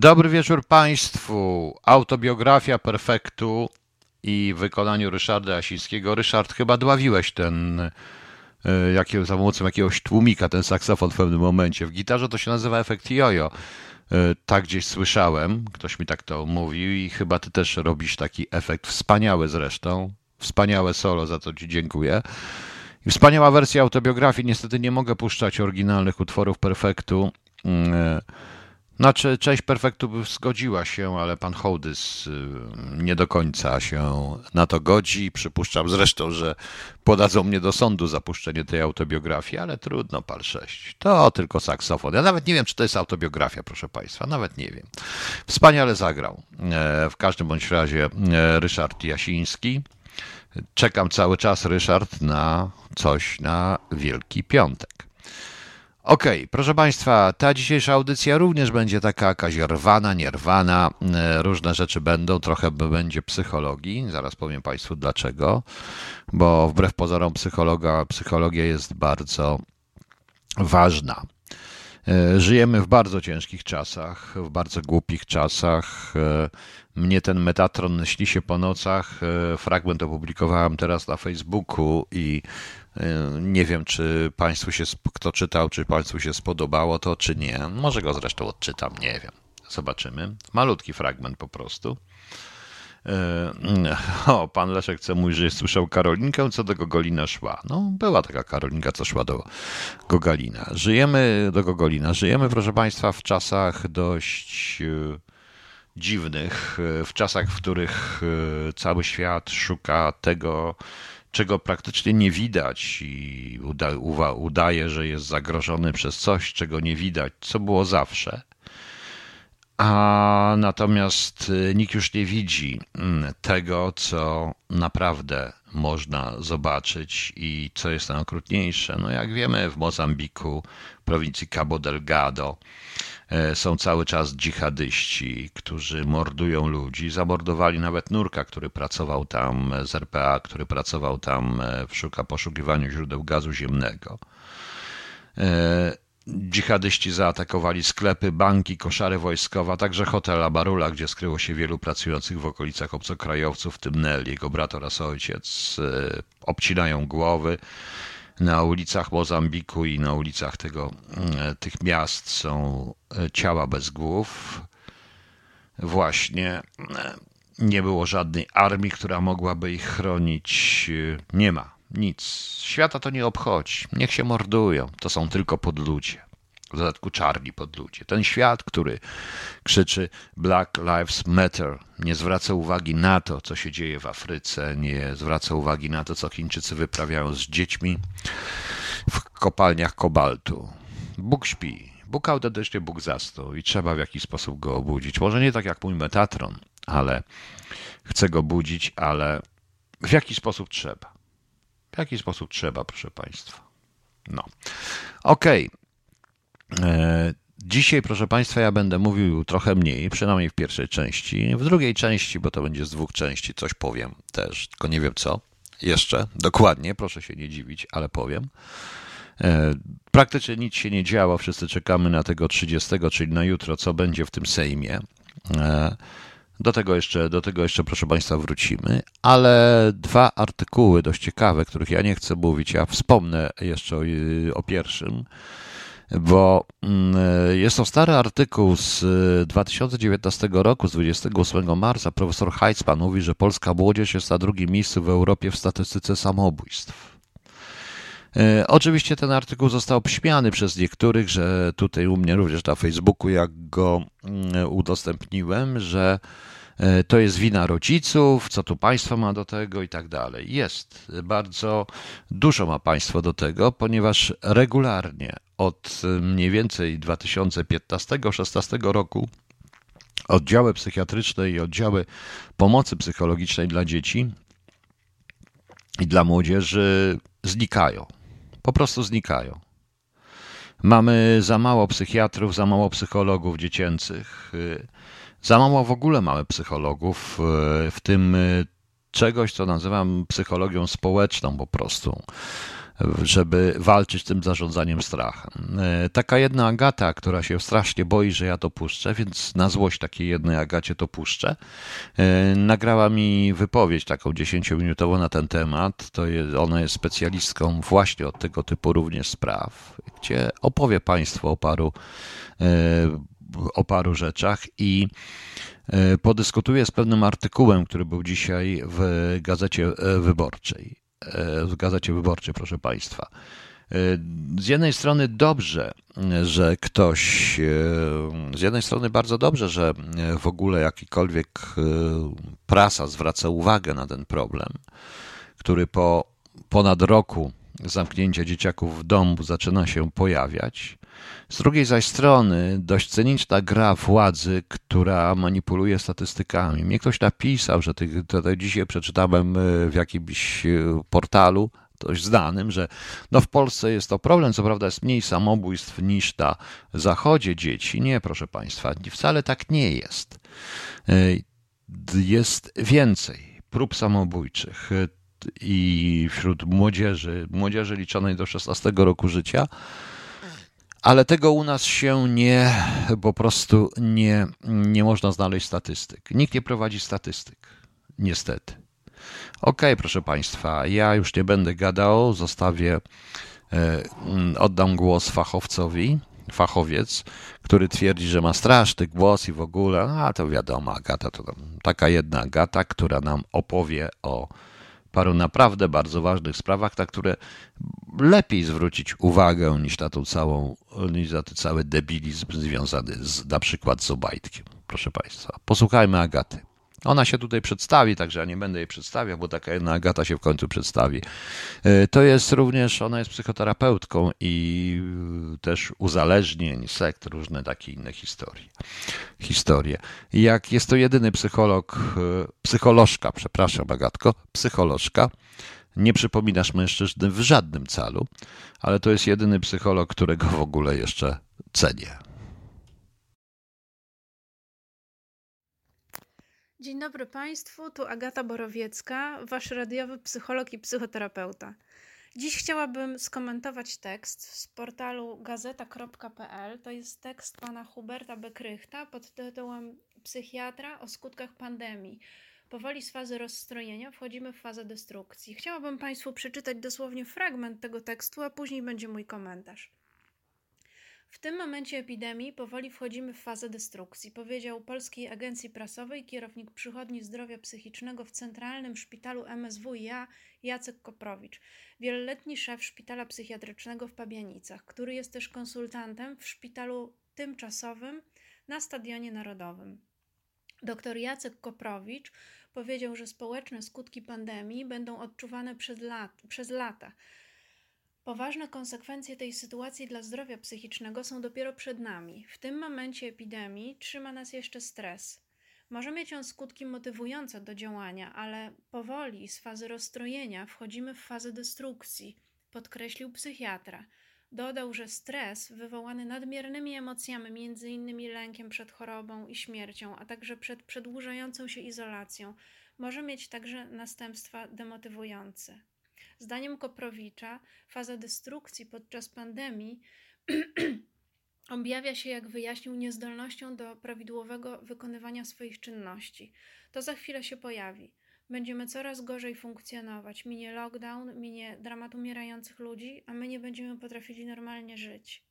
Dobry wieczór Państwu. Autobiografia perfektu i wykonaniu Ryszarda Jasińskiego. Ryszard, chyba dławiłeś ten, e, jakie, za pomocą jakiegoś tłumika, ten saksofon w pewnym momencie. W gitarze to się nazywa efekt jojo. E, Tak gdzieś słyszałem, ktoś mi tak to mówił i chyba ty też robisz taki efekt, wspaniały zresztą. Wspaniałe solo, za to ci dziękuję. Wspaniała wersja autobiografii. Niestety nie mogę puszczać oryginalnych utworów perfektu. Mm, e, Znaczy, część perfektu zgodziła się, ale pan Hołdys y, nie do końca się na to godzi. Przypuszczam zresztą, że podadzą mnie do sądu za puszczenie tej autobiografii, ale trudno, pal 6. To tylko saksofon. Ja nawet nie wiem, czy to jest autobiografia, proszę państwa. Nawet nie wiem. Wspaniale zagrał. E, W każdym bądź razie e, Ryszard Jasiński. Czekam cały czas, Ryszard, na coś na Wielki Piątek. Okej, proszę Państwa, ta dzisiejsza audycja również będzie taka jakaś rwana, nierwana, e, różne rzeczy będą, trochę będzie psychologii, zaraz powiem Państwu dlaczego, bo wbrew pozorom psychologa, psychologia jest bardzo ważna. E, Żyjemy w bardzo ciężkich czasach, w bardzo głupich czasach. E, Mnie ten Metatron śni się po nocach. Fragment opublikowałem teraz na Facebooku i nie wiem, czy Państwu się, kto czytał, czy Państwu się spodobało to, czy nie. Może go zresztą odczytam, nie wiem. Zobaczymy. Malutki fragment po prostu. E, O, pan Leszek chce mówić, że słyszał Karolinkę, co do Gogolina szła. No, była taka Karolinka, co szła do Gogalina. Żyjemy do Gogolina. Żyjemy, proszę Państwa, w czasach dość e, dziwnych, w czasach, w których cały świat szuka tego, czego praktycznie nie widać i uda, udaje, że jest zagrożony przez coś, czego nie widać, co było zawsze. A natomiast y, nikt już nie widzi mm, tego, co naprawdę można zobaczyć i co jest najokrutniejsze. No jak wiemy, w Mozambiku, prowincji Cabo Delgado, są cały czas dżihadyści, którzy mordują ludzi. Zamordowali nawet nurka, który pracował tam z RPA, który pracował tam e, w szuka poszukiwaniu źródeł gazu ziemnego. E, Dżihadyści zaatakowali sklepy, banki, koszary wojskowe, a także hotel Abarula, gdzie skryło się wielu pracujących w okolicach obcokrajowców, w tym Nel, jego brat oraz ojciec. E, Obcinają głowy. Na ulicach Mozambiku i na ulicach tego, e, tych miast są e, ciała bez głów. Właśnie e, nie było żadnej armii, która mogłaby ich chronić. Nie ma. Nic. Świata to nie obchodzi. Niech się mordują. To są tylko podludzie. W dodatku czarni podludzie. Ten świat, który krzyczy Black Lives Matter, nie zwraca uwagi na to, co się dzieje w Afryce, nie zwraca uwagi na to, co Chińczycy wyprawiają z dziećmi w kopalniach kobaltu. Bóg śpi. Bóg autentycznie Bóg zasnął i trzeba w jakiś sposób go obudzić. Może nie tak jak mój Metatron, ale chce go budzić, ale w jaki sposób trzeba. W jaki sposób trzeba, proszę Państwa. No. Okej. E, Dzisiaj, proszę Państwa, ja będę mówił trochę mniej, przynajmniej w pierwszej części. W drugiej części, bo to będzie z dwóch części, coś powiem też, tylko nie wiem co. Jeszcze, dokładnie, proszę się nie dziwić, ale powiem. E, Praktycznie nic się nie działo, wszyscy czekamy na tego 30, czyli na jutro, co będzie w tym Sejmie. E, Do tego jeszcze, do tego jeszcze, proszę Państwa, wrócimy, ale dwa artykuły dość ciekawe, których ja nie chcę mówić, ja wspomnę jeszcze o, o pierwszym, bo mm, jest to stary artykuł z y, 2019 roku, z 28 marca. Profesor Heitzman mówi, że polska młodzież jest na drugim miejscu w Europie w statystyce samobójstw. E, Oczywiście ten artykuł został obśmiany przez niektórych, że tutaj u mnie również na Facebooku, jak go mm, udostępniłem, że e, to jest wina rodziców, co tu państwo ma do tego i tak dalej. Jest, bardzo dużo ma państwo do tego, ponieważ regularnie od e, mniej więcej 2015-16 roku oddziały psychiatryczne i oddziały pomocy psychologicznej dla dzieci i dla młodzieży znikają. Po prostu znikają. Mamy za mało psychiatrów, za mało psychologów dziecięcych, y, za mało w ogóle mamy psychologów, y, w tym y, czegoś, co nazywam psychologią społeczną po prostu. Żeby walczyć z tym zarządzaniem strachem. E, taka jedna Agata, która się strasznie boi, że ja to puszczę, więc na złość takiej jednej Agacie to puszczę, e, nagrała mi wypowiedź taką dziesięciominutową na ten temat. To jest, ona jest specjalistką właśnie od tego typu również spraw, gdzie opowie Państwu o paru, e, o paru rzeczach i podyskutuje z pewnym artykułem, który był dzisiaj w Gazecie Wyborczej. E, w Gazecie Wyborczej, proszę Państwa. E, z jednej strony dobrze, że ktoś, e, z jednej strony bardzo dobrze, że w ogóle jakikolwiek prasa zwraca uwagę na ten problem, który po ponad roku zamknięcia dzieciaków w domu zaczyna się pojawiać. Z drugiej zaś strony dość cyniczna gra władzy, która manipuluje statystykami. Mnie ktoś napisał, że to, to dzisiaj przeczytałem e, w jakimś e, portalu, dość znanym, że no w Polsce jest to problem, co prawda jest mniej samobójstw niż na zachodzie dzieci. Nie, proszę Państwa, wcale tak nie jest. E, jest więcej prób samobójczych i wśród młodzieży, młodzieży liczonej do 16 roku życia, ale tego u nas się nie, po prostu nie, nie można znaleźć statystyk. Nikt nie prowadzi statystyk, niestety. Ok, proszę Państwa, ja już nie będę gadał, zostawię, e, oddam głos fachowcowi, fachowiec, który twierdzi, że ma straszny głos i w ogóle, a to wiadomo, Agata to taka jedna Agata, która nam opowie o paru naprawdę bardzo ważnych sprawach, na które lepiej zwrócić uwagę niż na tą całą, niż na ten cały debilizm związany z, na przykład z Obajtkiem. Proszę Państwa, posłuchajmy Agaty. Ona się tutaj przedstawi, także ja nie będę jej przedstawiał, bo taka jedna Agata się w końcu przedstawi. E, to jest również, ona jest psychoterapeutką i też uzależnień, sekt, różne takie inne historie. historie. Jak jest to jedyny psycholog, e, psycholożka, przepraszam Agatko, psycholożka, nie przypominasz mężczyzny w żadnym calu, ale to jest jedyny psycholog, którego w ogóle jeszcze cenię. Dzień dobry Państwu, tu Agata Borowiecka, Wasz radiowy psycholog i psychoterapeuta. Dziś chciałabym skomentować tekst z portalu gazeta.pl. To jest tekst pana Huberta Bekrychta pod tytułem Psychiatra o skutkach pandemii. Powoli z fazy rozstrojenia wchodzimy w fazę destrukcji. Chciałabym Państwu przeczytać dosłownie fragment tego tekstu, a później będzie mój komentarz. W tym momencie epidemii powoli wchodzimy w fazę destrukcji, powiedział Polskiej Agencji Prasowej kierownik przychodni zdrowia psychicznego w Centralnym Szpitalu MSWiA Jacek Koprowicz, wieloletni szef szpitala psychiatrycznego w Pabianicach, który jest też konsultantem w szpitalu tymczasowym na Stadionie Narodowym. Dr Jacek Koprowicz powiedział, że społeczne skutki pandemii będą odczuwane przez, lat, przez lata Poważne konsekwencje tej sytuacji dla zdrowia psychicznego są dopiero przed nami. W tym momencie epidemii trzyma nas jeszcze stres. Może mieć on skutki motywujące do działania, ale powoli z fazy rozstrojenia wchodzimy w fazę destrukcji, podkreślił psychiatra. Dodał, że stres wywołany nadmiernymi emocjami, m.in. lękiem przed chorobą i śmiercią, a także przed przedłużającą się izolacją, może mieć także następstwa demotywujące. Zdaniem Koprowicza faza destrukcji podczas pandemii objawia się, jak wyjaśnił, niezdolnością do prawidłowego wykonywania swoich czynności. To za chwilę się pojawi. Będziemy coraz gorzej funkcjonować. Minie lockdown, minie dramat umierających ludzi, a my nie będziemy potrafili normalnie żyć.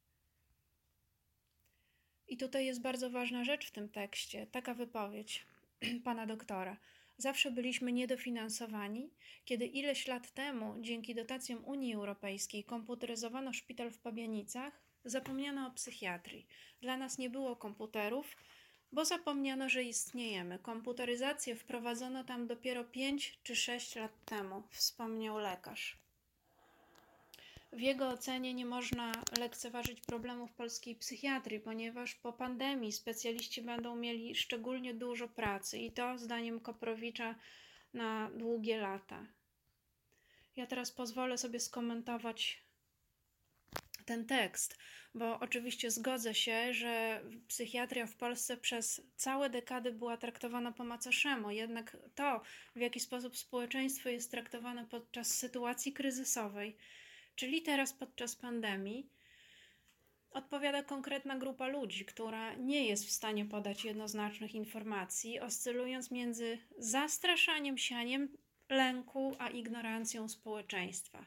I tutaj jest bardzo ważna rzecz w tym tekście, taka wypowiedź pana doktora. Zawsze byliśmy niedofinansowani, kiedy ileś lat temu, dzięki dotacjom Unii Europejskiej, komputeryzowano szpital w Pabianicach, zapomniano o psychiatrii. Dla nas nie było komputerów, bo zapomniano, że istniejemy. Komputeryzację wprowadzono tam dopiero 5 czy 6 lat temu, wspomniał lekarz. W jego ocenie nie można lekceważyć problemów polskiej psychiatrii, ponieważ po pandemii specjaliści będą mieli szczególnie dużo pracy i to, zdaniem Koprowicza, na długie lata. Ja teraz pozwolę sobie skomentować ten tekst, bo oczywiście zgodzę się, że psychiatria w Polsce przez całe dekady była traktowana po macoszemu, jednak to, w jaki sposób społeczeństwo jest traktowane podczas sytuacji kryzysowej, czyli teraz podczas pandemii, odpowiada konkretna grupa ludzi, która nie jest w stanie podać jednoznacznych informacji, oscylując między zastraszaniem, sianiem lęku, a ignorancją społeczeństwa.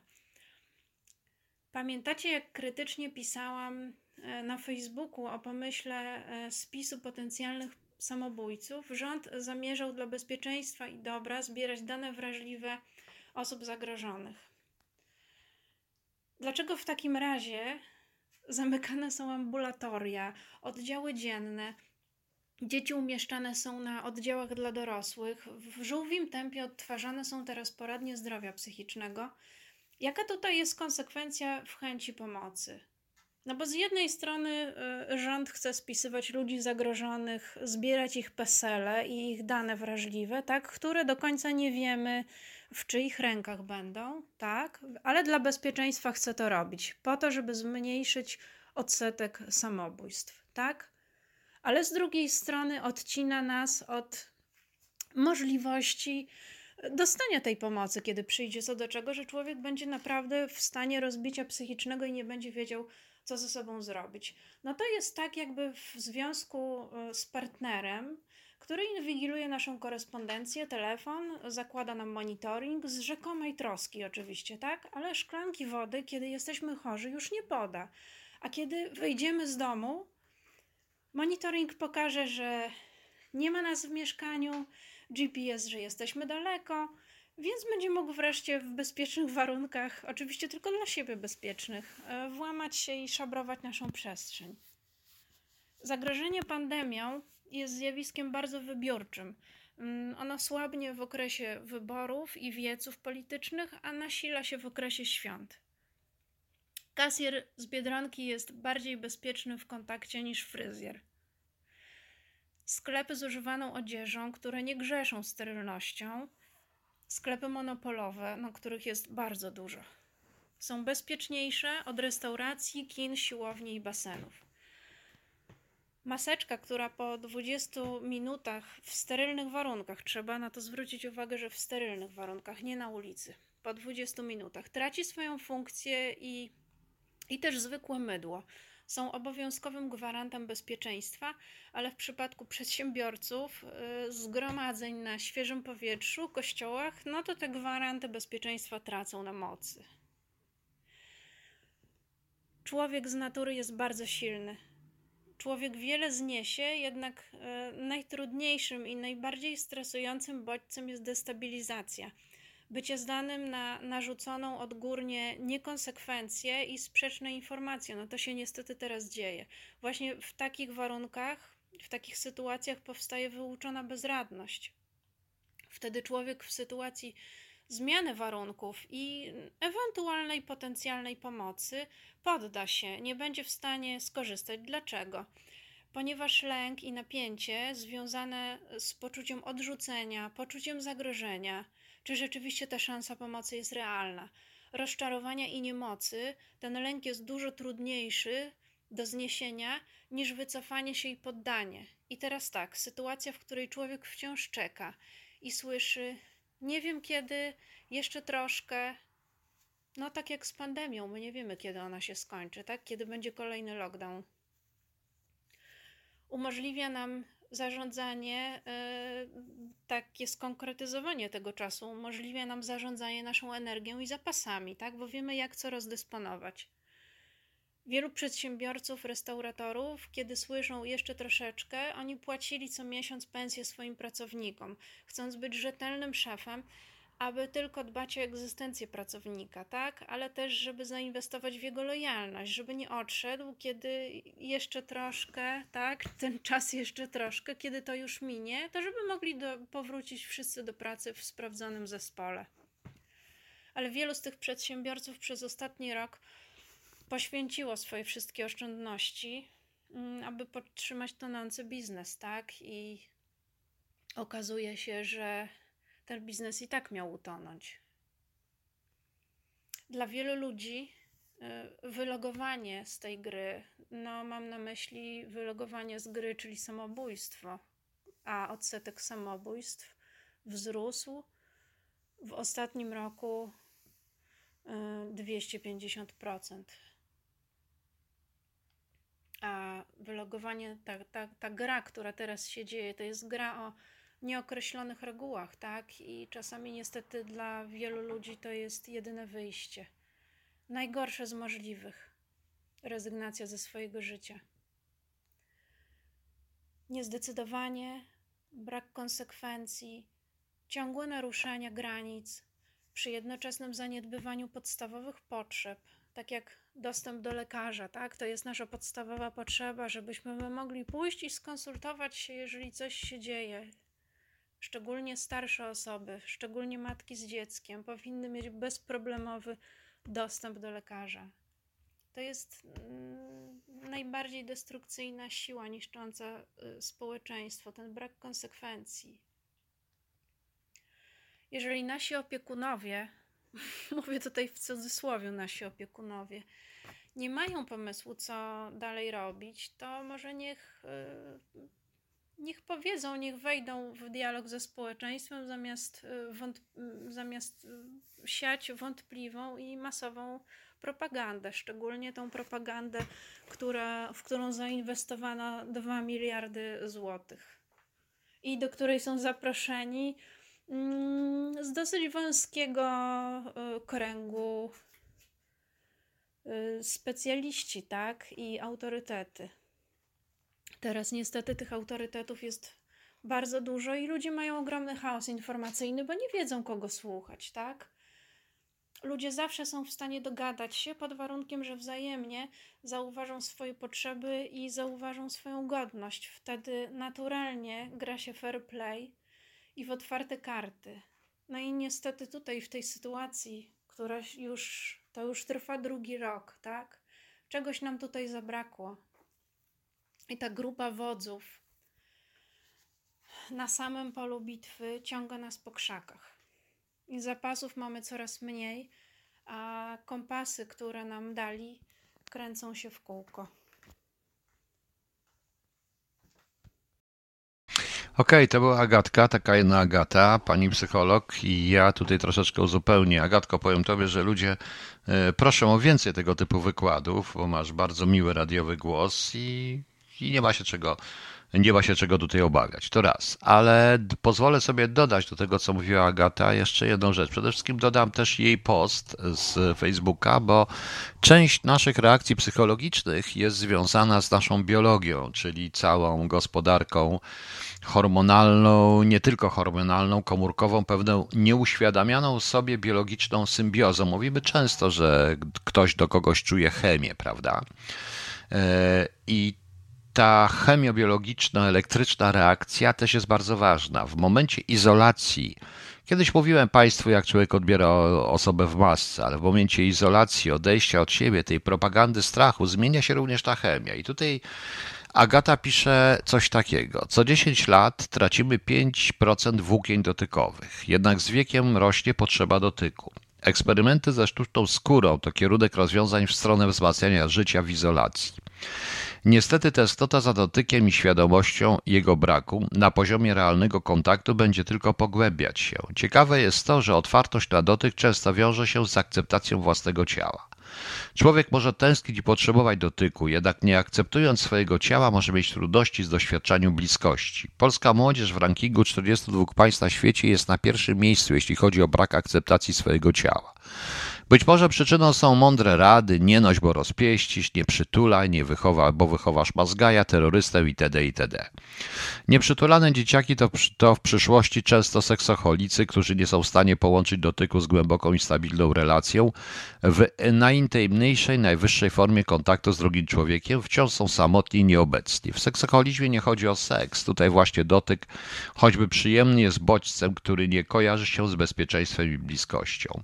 Pamiętacie, jak krytycznie pisałam e, na Facebooku o pomyśle e, spisu potencjalnych samobójców? Rząd zamierzał dla bezpieczeństwa i dobra zbierać dane wrażliwe osób zagrożonych. Dlaczego w takim razie zamykane są ambulatoria, oddziały dzienne, dzieci umieszczane są na oddziałach dla dorosłych, w żółwim tempie odtwarzane są teraz poradnie zdrowia psychicznego? Jaka tutaj jest konsekwencja w chęci pomocy? No bo z jednej strony y, rząd chce spisywać ludzi zagrożonych, zbierać ich pesele i ich dane wrażliwe, tak, które do końca nie wiemy, w czyich rękach będą, tak, ale dla bezpieczeństwa chce to robić, po to, żeby zmniejszyć odsetek samobójstw, tak? Ale z drugiej strony odcina nas od możliwości dostania tej pomocy, kiedy przyjdzie co do czego, że człowiek będzie naprawdę w stanie rozbicia psychicznego i nie będzie wiedział, co ze sobą zrobić. No to jest tak, jakby w związku e, z partnerem, który inwigiluje naszą korespondencję, telefon, zakłada nam monitoring z rzekomej troski, oczywiście, tak? Ale szklanki wody, kiedy jesteśmy chorzy, już nie poda. A kiedy wyjdziemy z domu, monitoring pokaże, że nie ma nas w mieszkaniu, GPS, że jesteśmy daleko, więc będzie mógł wreszcie w bezpiecznych warunkach, oczywiście tylko dla siebie bezpiecznych, e, włamać się i szabrować naszą przestrzeń. Zagrożenie pandemią jest zjawiskiem bardzo wybiórczym. Mm, ono słabnie w okresie wyborów i wieców politycznych, a nasila się w okresie świąt. Kasjer z biedronki jest bardziej bezpieczny w kontakcie niż fryzjer. Sklepy z używaną odzieżą, które nie grzeszą sterylnością, sklepy monopolowe, na których jest bardzo dużo, są bezpieczniejsze od restauracji, kin, siłowni i basenów. Maseczka, która po 20 minutach w sterylnych warunkach, trzeba na to zwrócić uwagę, że w sterylnych warunkach, nie na ulicy, po 20 minutach traci swoją funkcję i, i też zwykłe mydło są obowiązkowym gwarantem bezpieczeństwa, ale w przypadku przedsiębiorców, y, zgromadzeń na świeżym powietrzu, kościołach, no to te gwaranty bezpieczeństwa tracą na mocy. Człowiek z natury jest bardzo silny. Człowiek wiele zniesie, jednak y, najtrudniejszym i najbardziej stresującym bodźcem jest destabilizacja bycie zdanym na narzuconą odgórnie niekonsekwencje i sprzeczne informacje. No to się niestety teraz dzieje. Właśnie w takich warunkach, w takich sytuacjach powstaje wyuczona bezradność. Wtedy człowiek w sytuacji zmiany warunków i ewentualnej potencjalnej pomocy podda się, nie będzie w stanie skorzystać. Dlaczego? Ponieważ lęk i napięcie związane z poczuciem odrzucenia, poczuciem zagrożenia, czy rzeczywiście ta szansa pomocy jest realna. Rozczarowania i niemocy, ten lęk jest dużo trudniejszy do zniesienia niż wycofanie się i poddanie. I teraz tak, sytuacja, w której człowiek wciąż czeka i słyszy: Nie wiem kiedy, jeszcze troszkę. No, tak jak z pandemią, my nie wiemy, kiedy ona się skończy, tak? Kiedy będzie kolejny lockdown. Umożliwia nam zarządzanie, e, takie skonkretyzowanie tego czasu umożliwia nam zarządzanie naszą energią i zapasami, tak? bo wiemy, jak co rozdysponować. Wielu przedsiębiorców, restauratorów, kiedy słyszą jeszcze troszeczkę, oni płacili co miesiąc pensję swoim pracownikom. Chcąc być rzetelnym szefem, aby tylko dbać o egzystencję pracownika, tak? Ale też, żeby zainwestować w jego lojalność, żeby nie odszedł, kiedy jeszcze troszkę, tak? Ten czas jeszcze troszkę, kiedy to już minie, to żeby mogli do, powrócić wszyscy do pracy w sprawdzonym zespole. Ale wielu z tych przedsiębiorców przez ostatni rok poświęciło swoje wszystkie oszczędności, mm, aby podtrzymać tonący biznes, tak? I okazuje się, że ten biznes i tak miał utonąć. Dla wielu ludzi y, wylogowanie z tej gry, no mam na myśli wylogowanie z gry, czyli samobójstwo, a odsetek samobójstw wzrósł w ostatnim roku y, 250%. A wylogowanie, ta, ta, ta gra, która teraz się dzieje, to jest gra o nieokreślonych regułach, tak? I czasami niestety dla wielu ludzi to jest jedyne wyjście. Najgorsze z możliwych. Rezygnacja ze swojego życia. Niezdecydowanie, brak konsekwencji, ciągłe naruszania granic, przy jednoczesnym zaniedbywaniu podstawowych potrzeb, tak jak dostęp do lekarza, tak? To jest nasza podstawowa potrzeba, żebyśmy mogli pójść i skonsultować się, jeżeli coś się dzieje. Szczególnie starsze osoby, szczególnie matki z dzieckiem, powinny mieć bezproblemowy dostęp do lekarza. To jest mm, najbardziej destrukcyjna siła niszcząca y, społeczeństwo, ten brak konsekwencji. Jeżeli nasi opiekunowie, mówię tutaj w cudzysłowie, nasi opiekunowie, nie mają pomysłu, co dalej robić, to może niech, y, niech powiedzą, niech wejdą w dialog ze społeczeństwem, zamiast, y, wątp zamiast siać wątpliwą i masową propagandę, szczególnie tą propagandę, która, w którą zainwestowano 2 miliardy złotych i do której są zaproszeni mm, z dosyć wąskiego y, kręgu y, specjaliści, tak, i autorytety. Teraz niestety tych autorytetów jest bardzo dużo i ludzie mają ogromny chaos informacyjny, bo nie wiedzą kogo słuchać, tak? ludzie zawsze są w stanie dogadać się pod warunkiem, że wzajemnie zauważą swoje potrzeby i zauważą swoją godność. Wtedy naturalnie gra się fair play i w otwarte karty. No i niestety tutaj w tej sytuacji, która już to już trwa drugi rok, tak? Czegoś nam tutaj zabrakło. I ta grupa wodzów na samym polu bitwy ciąga nas po krzakach i zapasów mamy coraz mniej, a kompasy, które nam dali, kręcą się w kółko. Okej, okay, to była Agatka, taka jedna Agata, pani psycholog i ja tutaj troszeczkę uzupełnię. Agatko, powiem tobie, że ludzie e, proszą o więcej tego typu wykładów, bo masz bardzo miły radiowy głos i, i nie ma się czego nie ma się czego tutaj obawiać. To raz. Ale pozwolę sobie dodać do tego, co mówiła Agata, jeszcze jedną rzecz. Przede wszystkim dodam też jej post z Facebooka, bo część naszych reakcji psychologicznych jest związana z naszą biologią, czyli całą gospodarką hormonalną, nie tylko hormonalną, komórkową, pewną nieuświadamianą sobie biologiczną symbiozą. Mówimy często, że ktoś do kogoś czuje chemię, prawda? E, I ta chemiobiologiczno-elektryczna reakcja też jest bardzo ważna. W momencie izolacji, kiedyś mówiłem Państwu, jak człowiek odbiera osobę w masce, ale w momencie izolacji, odejścia od siebie, tej propagandy strachu, zmienia się również ta chemia. I tutaj Agata pisze coś takiego. Co 10 lat tracimy 5% włókien dotykowych, jednak z wiekiem rośnie potrzeba dotyku. Eksperymenty ze sztuczną skórą to kierunek rozwiązań w stronę wzmacniania życia w izolacji. Niestety testota za dotykiem i świadomością jego braku na poziomie realnego kontaktu będzie tylko pogłębiać się. Ciekawe jest to, że otwartość na dotyk często wiąże się z akceptacją własnego ciała. Człowiek może tęsknić i potrzebować dotyku, jednak nie akceptując swojego ciała może mieć trudności z doświadczaniem bliskości. Polska młodzież w rankingu 42 państw na świecie jest na pierwszym miejscu, jeśli chodzi o brak akceptacji swojego ciała. Być może przyczyną są mądre rady, nie noś, bo rozpieścisz, nie przytulaj, nie wychowa, bo wychowasz mazgaja, terrorystę itd. itd. Nieprzytulane dzieciaki to, to w przyszłości często seksocholicy, którzy nie są w stanie połączyć dotyku z głęboką i stabilną relacją. W najintymniejszej, najwyższej formie kontaktu z drugim człowiekiem wciąż są samotni i nieobecni. W seksoholizmie nie chodzi o seks. Tutaj właśnie dotyk, choćby przyjemny, jest bodźcem, który nie kojarzy się z bezpieczeństwem i bliskością.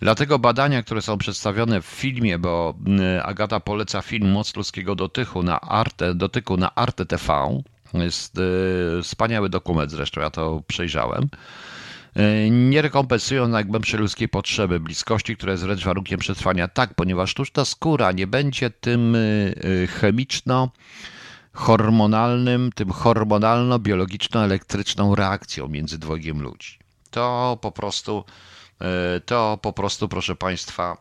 Dlatego badania, które są przedstawione w filmie, bo mm, Agata poleca film Moc ludzkiego dotyku na Arte, dotyku na Arte TV, jest y, wspaniały dokument zresztą, ja to przejrzałem. Y, nie rekompensują najgłębsze ludzkie potrzeby, bliskości, które jest wręcz warunkiem przetrwania. Tak, ponieważ sztuczna skóra nie będzie tym y, chemiczno hormonalnym, tym hormonalno-biologiczno-elektryczną reakcją między dwojgiem ludzi. To po prostu, to po prostu, proszę Państwa,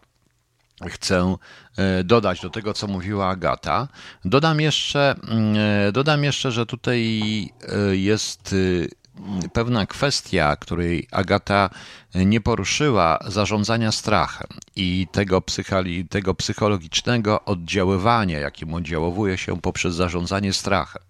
chcę e, dodać do tego, co mówiła Agata. Dodam jeszcze, mm, e, dodam jeszcze że tutaj e, jest pewna kwestia, której Agata nie poruszyła, zarządzania strachem i tego, psychali, tego psychologicznego oddziaływania, jakim oddziałowuje się poprzez zarządzanie strachem.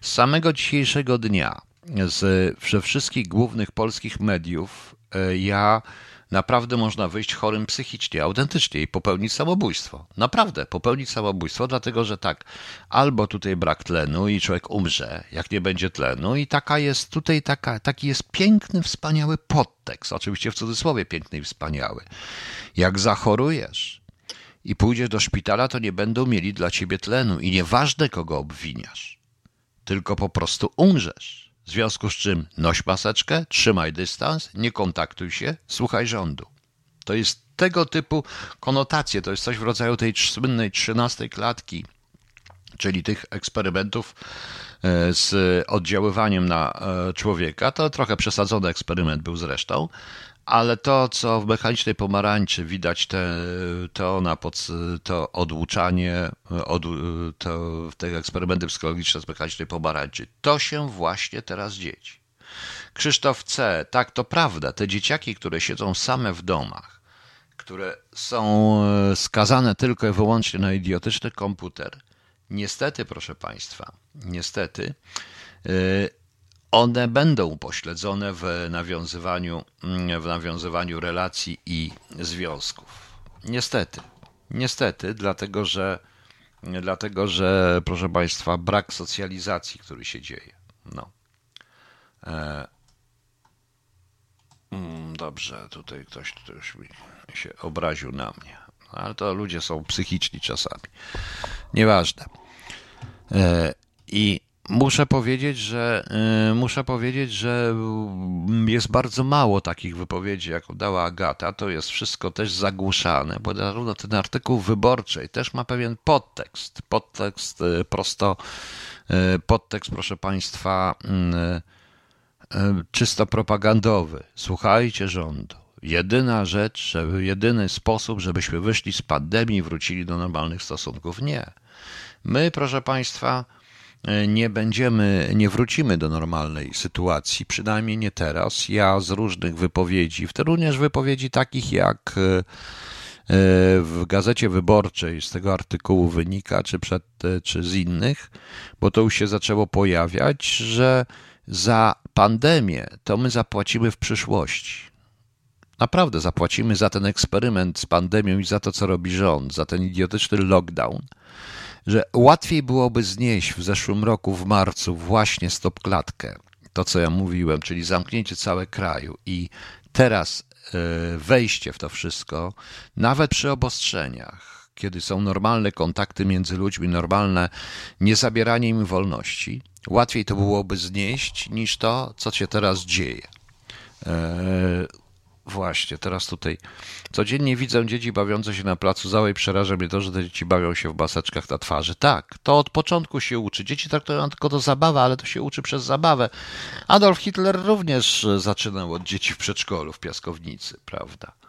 Z samego dzisiejszego dnia, ze wszystkich głównych polskich mediów, ja naprawdę można wyjść chorym psychicznie, autentycznie i popełnić samobójstwo. Naprawdę, popełnić samobójstwo, dlatego że tak, albo tutaj brak tlenu i człowiek umrze, jak nie będzie tlenu i taka jest tutaj taka, taki jest piękny, wspaniały podtekst, oczywiście w cudzysłowie piękny i wspaniały. Jak zachorujesz i pójdziesz do szpitala, to nie będą mieli dla ciebie tlenu i nieważne kogo obwiniasz, tylko po prostu umrzesz. W związku z czym noś maseczkę, trzymaj dystans, nie kontaktuj się, słuchaj rządu. To jest tego typu konotacje, to jest coś w rodzaju tej słynnej trzynastej klatki, czyli tych eksperymentów e, z oddziaływaniem na e, człowieka. To trochę przesadzony eksperyment był zresztą, ale to, co w mechanicznej pomarańczy widać, te, to, na pod, to odłuczanie, od, to, te eksperymenty psychologiczne z mechanicznej pomarańczy, to się właśnie teraz dzieje. Krzysztof C., tak, to prawda, te dzieciaki, które siedzą same w domach, które są e, skazane tylko i wyłącznie na idiotyczny komputer, niestety, proszę Państwa, niestety, e, one będą upośledzone w nawiązywaniu, w nawiązywaniu relacji i związków. Niestety, niestety, dlatego że, dlatego że, proszę Państwa, brak socjalizacji, który się dzieje. No. E, mm, dobrze, tutaj ktoś już się obraził na mnie, ale to ludzie są psychiczni czasami. Nieważne. E, I Muszę powiedzieć, że y, muszę powiedzieć, że jest bardzo mało takich wypowiedzi, jak dała Agata. To jest wszystko też zagłuszane, bo zarówno ten artykuł wyborczej też ma pewien podtekst. Podtekst y, prosto, y, podtekst, proszę Państwa, czysto propagandowy. Słuchajcie rządu. Jedyna rzecz, jedyny sposób, żebyśmy wyszli z pandemii i wrócili do normalnych stosunków. Nie. My, proszę Państwa, nie będziemy, nie wrócimy do normalnej sytuacji, przynajmniej nie teraz. Ja z różnych wypowiedzi, w tym również wypowiedzi takich jak e, e, w gazecie wyborczej z tego artykułu wynika, czy, przed, czy z innych, bo to już się zaczęło pojawiać, że za pandemię to my zapłacimy w przyszłości. Naprawdę zapłacimy za ten eksperyment z pandemią i za to, co robi rząd, za ten idiotyczny lockdown że łatwiej byłoby znieść w zeszłym roku, w marcu, właśnie stopklatkę, to co ja mówiłem, czyli zamknięcie całego kraju i teraz e, wejście w to wszystko, nawet przy obostrzeniach, kiedy są normalne kontakty między ludźmi, normalne niezabieranie im wolności, łatwiej to byłoby znieść niż to, co się teraz dzieje. E, Właśnie, teraz tutaj codziennie widzę dzieci bawiące się na placu Załej. Przeraża mnie to, że te dzieci bawią się w maseczkach na twarzy. Tak, to od początku się uczy. Dzieci traktują tylko to zabawa, ale to się uczy przez zabawę. Adolf Hitler również zaczynał od dzieci w przedszkolu w piaskownicy, prawda?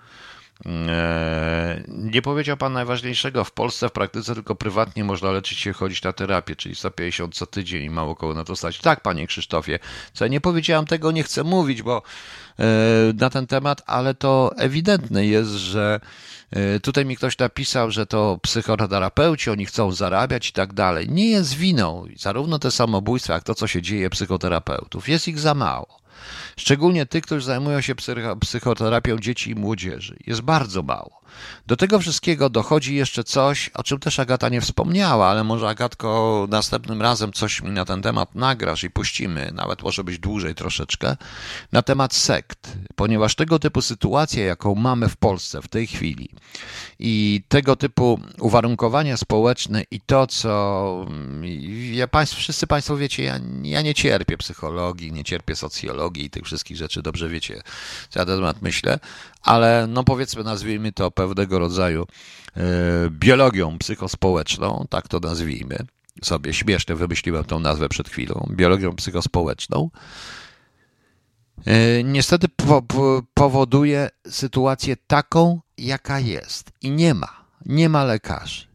Eee, nie powiedział Pan najważniejszego. W Polsce w praktyce tylko prywatnie można leczyć się, chodzić na terapię, czyli 150 co tydzień i mało kogo na to stać. Tak, Panie Krzysztofie, co ja nie powiedziałem tego, nie chcę mówić, bo e, na ten temat, ale to ewidentne jest, że e, tutaj mi ktoś napisał, że to psychoterapeuci, oni chcą zarabiać i tak dalej. Nie jest winą zarówno te samobójstwa, jak to, co się dzieje psychoterapeutów. Jest ich za mało. Szczególnie tych, którzy zajmują się psychoterapią dzieci i młodzieży. Jest bardzo mało. Do tego wszystkiego dochodzi jeszcze coś, o czym też Agata nie wspomniała, ale może Agatko następnym razem coś mi na ten temat nagrasz i puścimy, nawet może być dłużej troszeczkę, na temat sekt, ponieważ tego typu sytuacja, jaką mamy w Polsce w tej chwili i tego typu uwarunkowania społeczne i to, co ja, państw, wszyscy Państwo wiecie, ja, ja nie cierpię psychologii, nie cierpię socjologii i tych wszystkich rzeczy, dobrze wiecie, co ja na temat myślę, ale no powiedzmy, nazwijmy to pewnego rodzaju e, biologią psychospołeczną, tak to nazwijmy sobie, śmiesznie wymyśliłem tą nazwę przed chwilą, biologią psychospołeczną, e, niestety po, po, powoduje sytuację taką, jaka jest. I nie ma. nie ma lekarzy.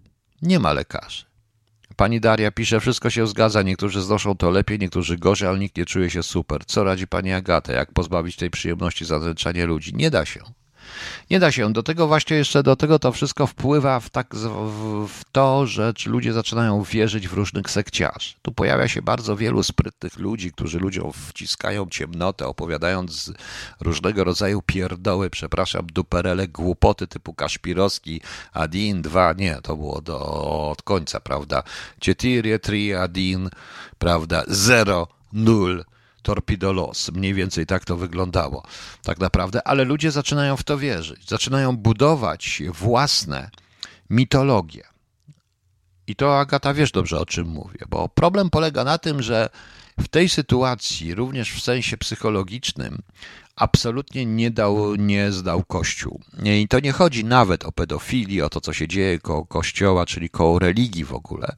Nie ma lekarzy. Pani Daria pisze, wszystko się zgadza, niektórzy znoszą to lepiej, niektórzy gorzej, ale nikt nie czuje się super. Co radzi pani Agata? Jak pozbawić tej przyjemności zadręczania ludzi? Nie da się. Nie da się. Do tego właśnie jeszcze do tego to wszystko wpływa w, tak, w, w to, że ludzie zaczynają wierzyć w różnych sekciarzy. Tu pojawia się bardzo wielu sprytnych ludzi, którzy ludziom wciskają ciemnotę, opowiadając różnego rodzaju pierdoły, przepraszam, duperele, głupoty typu Kaszpirowski, Adin 2, nie, to było do, od końca, prawda? Cietirie, tri, Adin, prawda? 0, 0 torpidolos. Mniej więcej tak to wyglądało, tak naprawdę, ale ludzie zaczynają w to wierzyć, zaczynają budować własne mitologie. I to Agata wiesz dobrze o czym mówię, bo problem polega na tym, że w tej sytuacji, również w sensie psychologicznym, absolutnie nie, dał, nie zdał Kościół. I to nie chodzi nawet o pedofilię, o to, co się dzieje koło Kościoła, czyli koło religii w ogóle,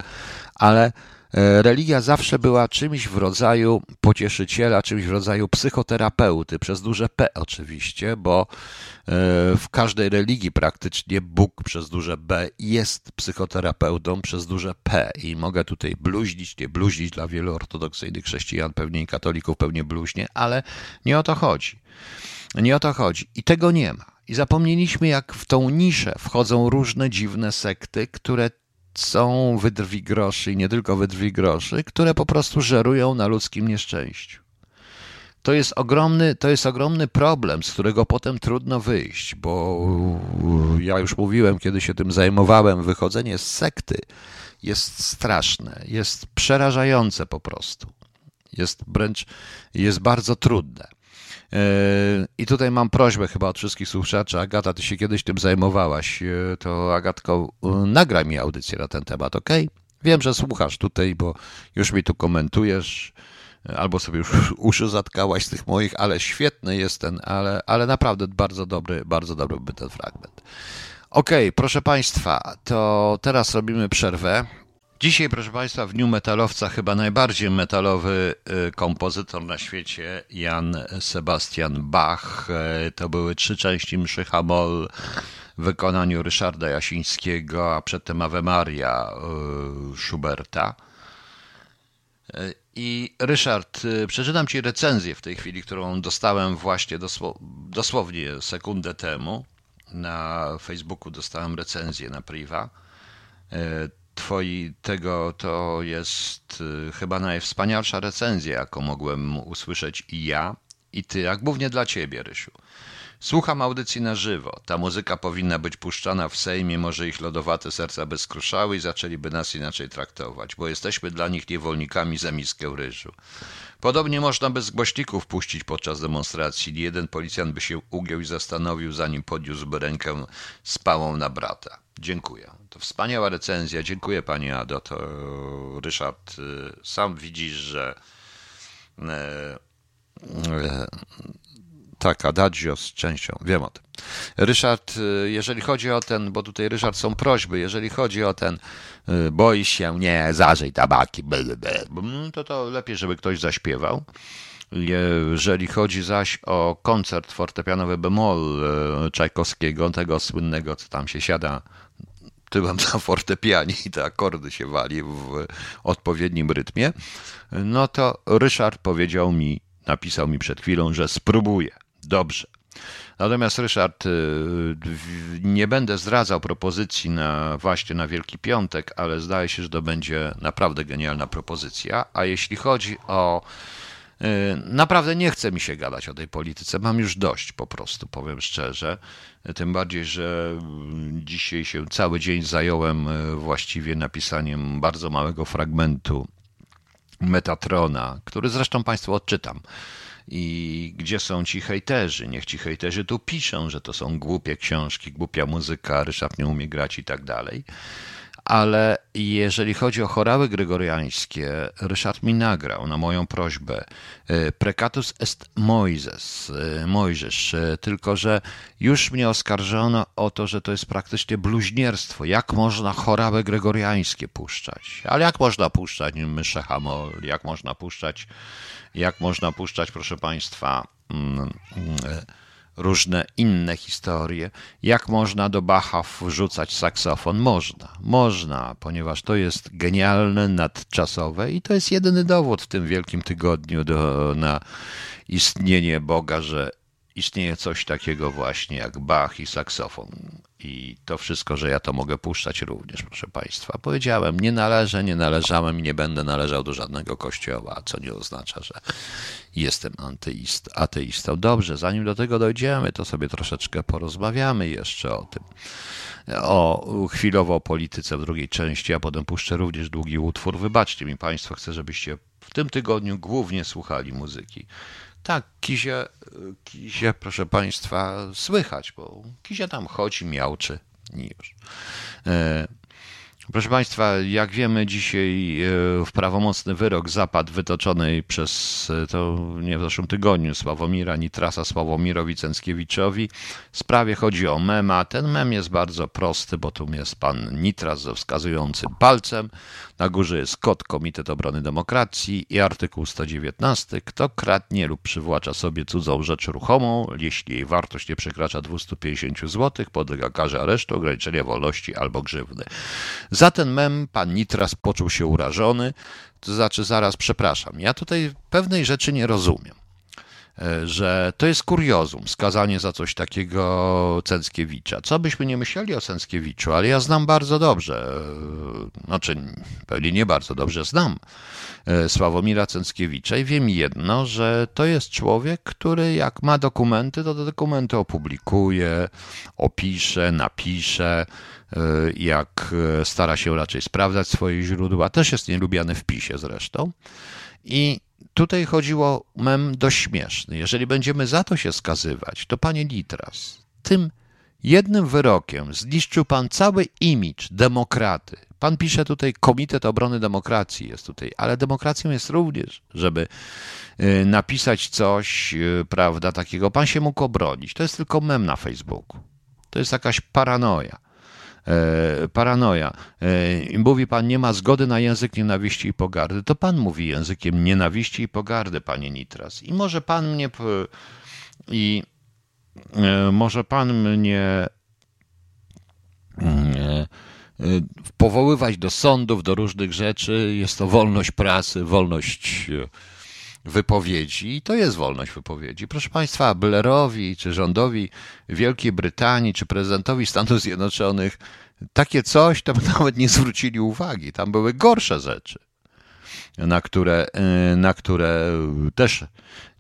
ale religia zawsze była czymś w rodzaju pocieszyciela, czymś w rodzaju psychoterapeuty, przez duże P oczywiście, bo e, w każdej religii praktycznie Bóg przez duże B jest psychoterapeutą przez duże P i mogę tutaj bluźnić, nie bluźnić dla wielu ortodoksyjnych chrześcijan, pewnie i katolików pewnie bluźnie, ale nie o to chodzi. Nie o to chodzi i tego nie ma. I zapomnieliśmy, jak w tą niszę wchodzą różne dziwne sekty, które są wydrwi groszy i nie tylko wydrwi groszy, które po prostu żerują na ludzkim nieszczęściu. To jest ogromny, to jest ogromny problem, z którego potem trudno wyjść, bo ja już mówiłem, kiedy się tym zajmowałem, wychodzenie z sekty jest straszne, jest przerażające po prostu. Jest wręcz, jest bardzo trudne. I tutaj mam prośbę chyba od wszystkich słuchaczy. Agata, ty się kiedyś tym zajmowałaś. To Agatko, nagraj mi audycję na ten temat, ok? Wiem, że słuchasz tutaj, bo już mi tu komentujesz, albo sobie już uszy zatkałaś z tych moich, ale świetny jest ten, ale, ale naprawdę bardzo dobry, bardzo dobry był ten fragment. Ok, proszę Państwa, to teraz robimy przerwę. Dzisiaj, proszę Państwa, w Dniu Metalowca chyba najbardziej metalowy y, kompozytor na świecie, Jan Sebastian Bach. Y, to były trzy części mszy Hamol w wykonaniu Ryszarda Jasińskiego, a przedtem Ave Maria y, Schuberta. I Ryszard, przeczytam Ci recenzję w tej chwili, którą dostałem właśnie dosłownie sekundę temu. Na Facebooku dostałem recenzję na priwa twoi tego to jest y, chyba najwspanialsza recenzja, jaką mogłem usłyszeć i ja, i ty, jak głównie dla ciebie, Rysiu. Słucham audycji na żywo. Ta muzyka powinna być puszczana w Sejmie, może ich lodowate serca by skruszały i zaczęliby nas inaczej traktować, bo jesteśmy dla nich niewolnikami za miskę ryżu. Podobnie można bez głośników puścić podczas demonstracji. Jeden policjant by się ugiął i zastanowił, zanim podniósłby rękę z pałą na brata. Dziękuję. To wspaniała recenzja. Dziękuję Pani Ado. To Ryszard, y, sam widzisz, że e, tak, Adagio z częścią, wiem o tym. Ryszard, y, jeżeli chodzi o ten, bo tutaj Ryszard są prośby, jeżeli chodzi o ten, y, boi się, nie, zażyj tabaki, to to lepiej, żeby ktoś zaśpiewał. Jeżeli chodzi zaś o koncert fortepianowy bemol Czajkowskiego, tego słynnego, co tam się siada tyłem na fortepianie i te akordy się wali w odpowiednim rytmie, no to Ryszard powiedział mi, napisał mi przed chwilą, że spróbuje. Dobrze. Natomiast Ryszard, y, nie będę zdradzał propozycji na właśnie na Wielki Piątek, ale zdaje się, że to będzie naprawdę genialna propozycja. A jeśli chodzi o Naprawdę nie chce mi się gadać o tej polityce. Mam już dość po prostu, powiem szczerze. Tym bardziej, że dzisiaj się cały dzień zająłem e, właściwie napisaniem bardzo małego fragmentu Metatrona, który zresztą Państwu odczytam. I gdzie są ci hejterzy? Niech ci hejterzy tu piszą, że to są głupie książki, głupia muzyka, Ryszard nie umie grać i tak dalej ale jeżeli chodzi o chorały gregoriańskie, Ryszard mi nagrał na moją prośbę e, Precatus est Moises, e, Mojżesz, e, tylko że już mnie oskarżono o to, że to jest praktycznie bluźnierstwo. Jak można chorały gregoriańskie puszczać? Ale jak można puszczać mysze hamol? Jak można puszczać, jak można puszczać, proszę Państwa, mm, mm, różne inne historie. Jak można do Bacha wrzucać saksofon? Można, można, ponieważ to jest genialne, nadczasowe i to jest jedyny dowód w tym wielkim tygodniu do, na istnienie Boga, że istnieje coś takiego właśnie jak Bach i saksofon. I to wszystko, że ja to mogę puszczać również, proszę Państwa. Powiedziałem, nie należę, nie należałem i nie będę należał do żadnego kościoła, co nie oznacza, że jestem antyist, ateistą. Dobrze, zanim do tego dojdziemy, to sobie troszeczkę porozmawiamy jeszcze o tym. O chwilowo o polityce w drugiej części, a potem puszczę również długi utwór. Wybaczcie mi Państwo, chcę, żebyście w tym tygodniu głównie słuchali muzyki. Tak, Kizie, Kizie, proszę Państwa, słychać, bo Kizie tam chodzi, miałczy i już. Proszę Państwa, jak wiemy, dzisiaj e, w prawomocny wyrok zapadł wytoczony przez, e, to nie w zeszłym tygodniu, Sławomira Nitrasa Sławomirowi Cęckiewiczowi. W sprawie chodzi o mema. Ten mem jest bardzo prosty, bo tu jest pan Nitras ze wskazującym palcem. Na górze jest kod Komitet Obrony Demokracji i artykuł 119. Kto kradnie lub przywłacza sobie cudzą rzecz ruchomą, jeśli jej wartość nie przekracza 250 zł, podlega karze aresztu, ograniczenia wolności albo grzywny. Za ten mem pan Nitras poczuł się urażony, to znaczy zaraz przepraszam. Ja tutaj pewnej rzeczy nie rozumiem. E, że to jest kuriozum, skazanie za coś takiego Cęckiewicza. Co byśmy nie myśleli o Cęckiewiczu, ale ja znam bardzo dobrze, e, znaczy pewnie nie bardzo dobrze znam e, Sławomira Cęckiewicza i wiem jedno, że to jest człowiek, który jak ma dokumenty, to te dokumenty opublikuje, opisze, napisze, jak stara się raczej sprawdzać swoje źródła, też jest nielubiany w PiSie zresztą. I tutaj chodziło mem dość śmieszny. Jeżeli będziemy za to się skazywać, to panie Litras, tym jednym wyrokiem zniszczył pan cały imidż demokraty. Pan pisze tutaj Komitet Obrony Demokracji jest tutaj, ale demokracją jest również, żeby y, napisać coś, y, prawda, takiego. Pan się mógł obronić. To jest tylko mem na Facebooku. To jest jakaś paranoja. E, paranoja. E, mówi pan, nie ma zgody na język nienawiści i pogardy. To pan mówi językiem nienawiści i pogardy, panie Nitras. I może pan mnie. I e, może pan mnie powoływać do sądów, do różnych rzeczy. Jest to wolność prasy, wolność wypowiedzi i to jest wolność wypowiedzi. Proszę Państwa, Blairowi, czy rządowi Wielkiej Brytanii, czy prezydentowi Stanów Zjednoczonych takie coś to nawet nie zwrócili uwagi. Tam były gorsze rzeczy, na które, y, na które też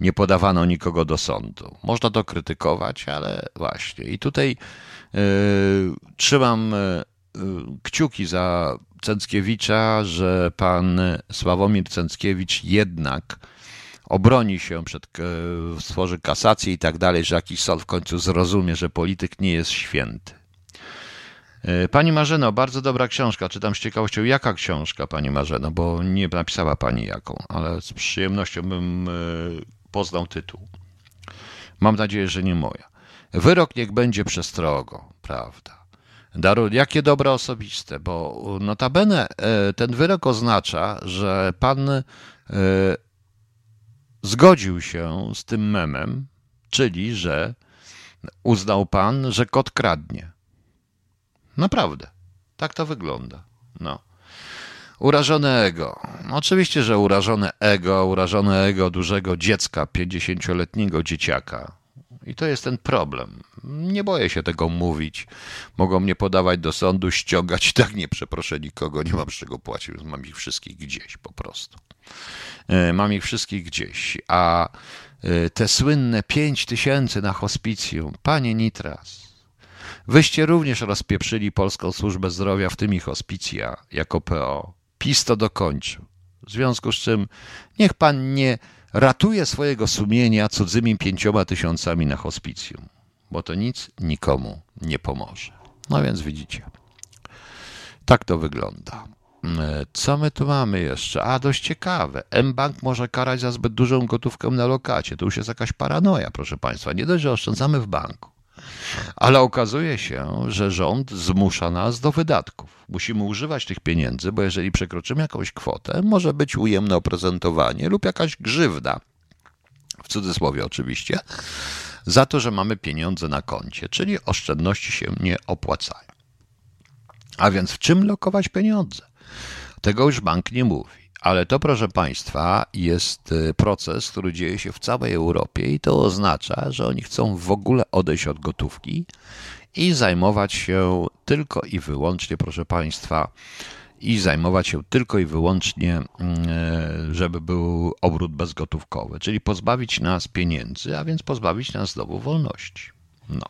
nie podawano nikogo do sądu. Można to krytykować, ale właśnie. I tutaj y, trzymam y, kciuki za Cęckiewicza, że pan Sławomir Cęckiewicz jednak obroni się przed, stworzy kasację i tak dalej, że jakiś sąd w końcu zrozumie, że polityk nie jest święty. E, pani Marzeno, bardzo dobra książka. Czytam z ciekawością, jaka książka, Pani Marzeno, bo nie napisała Pani jaką, ale z przyjemnością bym e, poznał tytuł. Mam nadzieję, że nie moja. Wyrok niech będzie przestrogą, prawda? Daru, jakie dobra osobiste, bo notabene e, ten wyrok oznacza, że pan zgodził się z tym memem, czyli że uznał pan, że kot kradnie. Naprawdę. Tak to wygląda. No. Urażone ego. Oczywiście, że urażone ego, urażone ego dużego dziecka, 50-letniego dzieciaka. I to jest ten problem. Nie boję się tego mówić. Mogą mnie podawać do sądu, ściągać. Tak nie przeproszę nikogo, nie mam z czego płacić. Mam ich wszystkich gdzieś po prostu. E, mam ich wszystkich gdzieś. A e, te słynne 5 tysięcy na hospicjum, panie Nitras, Wyście również rozpieprzyli Polską Służbę Zdrowia, w tym i hospicja, jako PO. PiS to dokończył. W związku z czym niech pan nie ratuje swojego sumienia cudzymi pięcioma tysiącami na hospicjum, bo to nic nikomu nie pomoże. No więc widzicie. Tak to wygląda. E, co my tu mamy jeszcze? A, dość ciekawe. M-Bank może karać za zbyt dużą gotówkę na lokacie. To już jest jakaś paranoja, proszę Państwa. Nie dość, że oszczędzamy w banku. Ale okazuje się, że rząd zmusza nas do wydatków. Musimy używać tych pieniędzy, bo jeżeli przekroczymy jakąś kwotę, może być ujemne oprezentowanie lub jakaś grzywna, w cudzysłowie oczywiście, za to, że mamy pieniądze na koncie, czyli oszczędności się nie opłacają. A więc w czym lokować pieniądze? Tego już bank nie mówi. Ale to, proszę Państwa, jest y, proces, który dzieje się w całej Europie i to oznacza, że oni chcą w ogóle odejść od gotówki i zajmować się tylko i wyłącznie, proszę Państwa, i zajmować się tylko i wyłącznie, mm, e, żeby był obrót bezgotówkowy, czyli pozbawić nas pieniędzy, a więc pozbawić nas znowu wolności. No.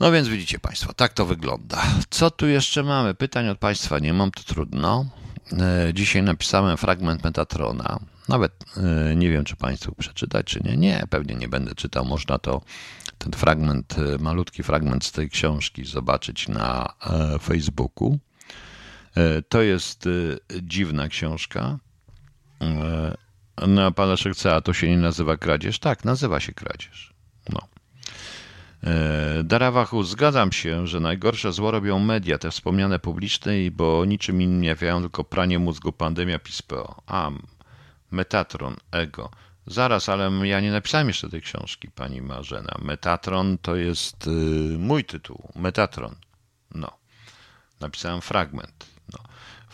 No więc widzicie Państwo, tak to wygląda. Co tu jeszcze mamy? Pytań od Państwa nie mam, to trudno. E, dzisiaj napisałem fragment Metatrona. Nawet e, nie wiem, czy Państwu przeczytać, czy nie. Nie, pewnie nie będę czytał. Można to, ten fragment, e, malutki fragment z tej książki zobaczyć na Facebooku. To jest dziwna książka. No, pan Leszek a to się nie nazywa kradzież? Tak, nazywa się kradzież. No. E, Darawachu, zgadzam się, że najgorsze zło robią media, te wspomniane publiczne, bo niczym innym nie wiają tylko pranie mózgu, pandemia, PiSPO. A, Metatron, Ego. Zaraz, ale ja nie napisałem jeszcze tej książki, pani Marzena. Metatron to jest y, mój tytuł. Metatron. No. Napisałem fragment.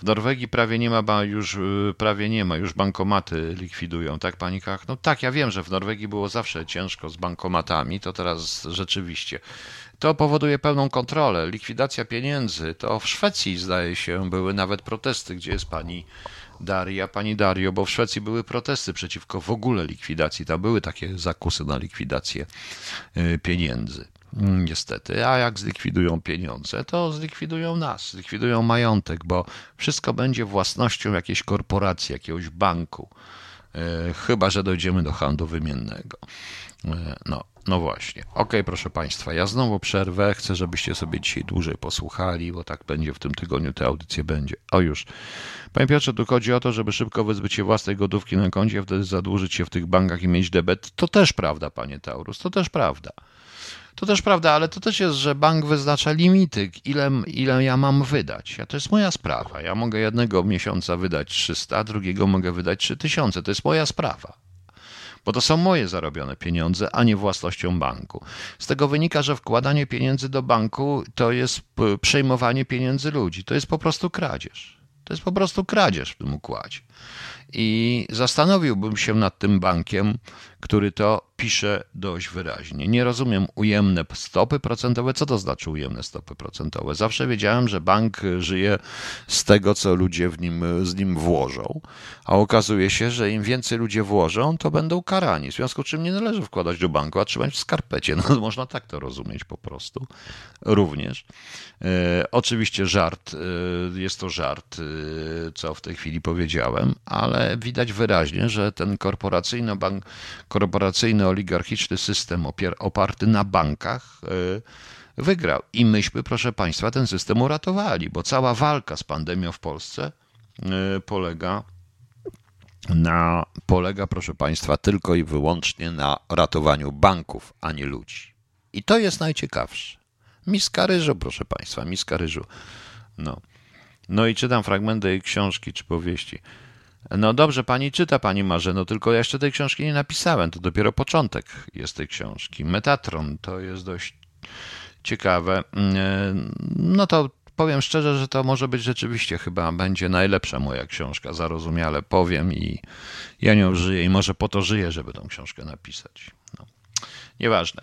W Norwegii prawie nie ma, już y, prawie nie ma, już bankomaty likwidują, tak pani Kach? No tak, ja wiem, że w Norwegii było zawsze ciężko z bankomatami, to teraz rzeczywiście. To powoduje pełną kontrolę, likwidacja pieniędzy. To w Szwecji zdaje się były nawet protesty, gdzie jest pani Daria, pani Dario, bo w Szwecji były protesty przeciwko w ogóle likwidacji. Tam były takie zakusy na likwidację y, pieniędzy. Mm, niestety. A jak zlikwidują pieniądze, to zlikwidują nas, zlikwidują majątek, bo wszystko będzie własnością jakiejś korporacji, jakiegoś banku. E, chyba, że dojdziemy do handlu wymiennego. E, no, no właśnie. Ok, proszę Państwa, ja znowu przerwę. Chcę, żebyście sobie dzisiaj dłużej posłuchali, bo tak będzie w tym tygodniu, te audycje będzie. O już. Panie Piotrze, tu chodzi o to, żeby szybko wyzbyć się własnej gotówki na koncie, wtedy zadłużyć się w tych bankach i mieć debet. To też prawda, panie Taurus, to też prawda. To też prawda, ale to też jest, że bank wyznacza limity, ile, ile ja mam wydać. Ja, to jest moja sprawa. Ja mogę jednego miesiąca wydać 300, drugiego mogę wydać 3000. To jest moja sprawa. Bo to są moje zarobione pieniądze, a nie własnością banku. Z tego wynika, że wkładanie pieniędzy do banku to jest przejmowanie pieniędzy ludzi. To jest po prostu kradzież. To jest po prostu kradzież w tym układzie. I zastanowiłbym się nad tym bankiem, który to pisze dość wyraźnie. Nie rozumiem ujemne stopy procentowe. Co to znaczy ujemne stopy procentowe? Zawsze wiedziałem, że bank żyje z tego, co ludzie w nim, z nim włożą, a okazuje się, że im więcej ludzie włożą, to będą karani. W związku z czym nie należy wkładać do banku, a trzymać w skarpecie. No, można tak to rozumieć po prostu. Również. E, oczywiście żart, e, jest to żart, e, co w tej chwili powiedziałem, ale widać wyraźnie, że ten korporacyjny bank, korporacyjny oligarchiczny system oparty na bankach e, wygrał. I myśmy, proszę Państwa, ten system uratowali, bo cała walka z pandemią w Polsce e, polega na, polega, proszę Państwa, tylko i wyłącznie na ratowaniu banków, a nie ludzi. I to jest najciekawsze. Miska ryżu, proszę Państwa, miska ryżu. No. No i czytam fragmenty książki czy powieści. No dobrze, pani czyta, pani Marzeno, tylko ja jeszcze tej książki nie napisałem. To dopiero początek jest tej książki. Metatron to jest dość ciekawe. Mm, no to powiem szczerze, że to może być rzeczywiście chyba będzie najlepsza moja książka, zarozumiale powiem i ja nią żyję i może po to żyję, żeby tą książkę napisać. No. Nieważne.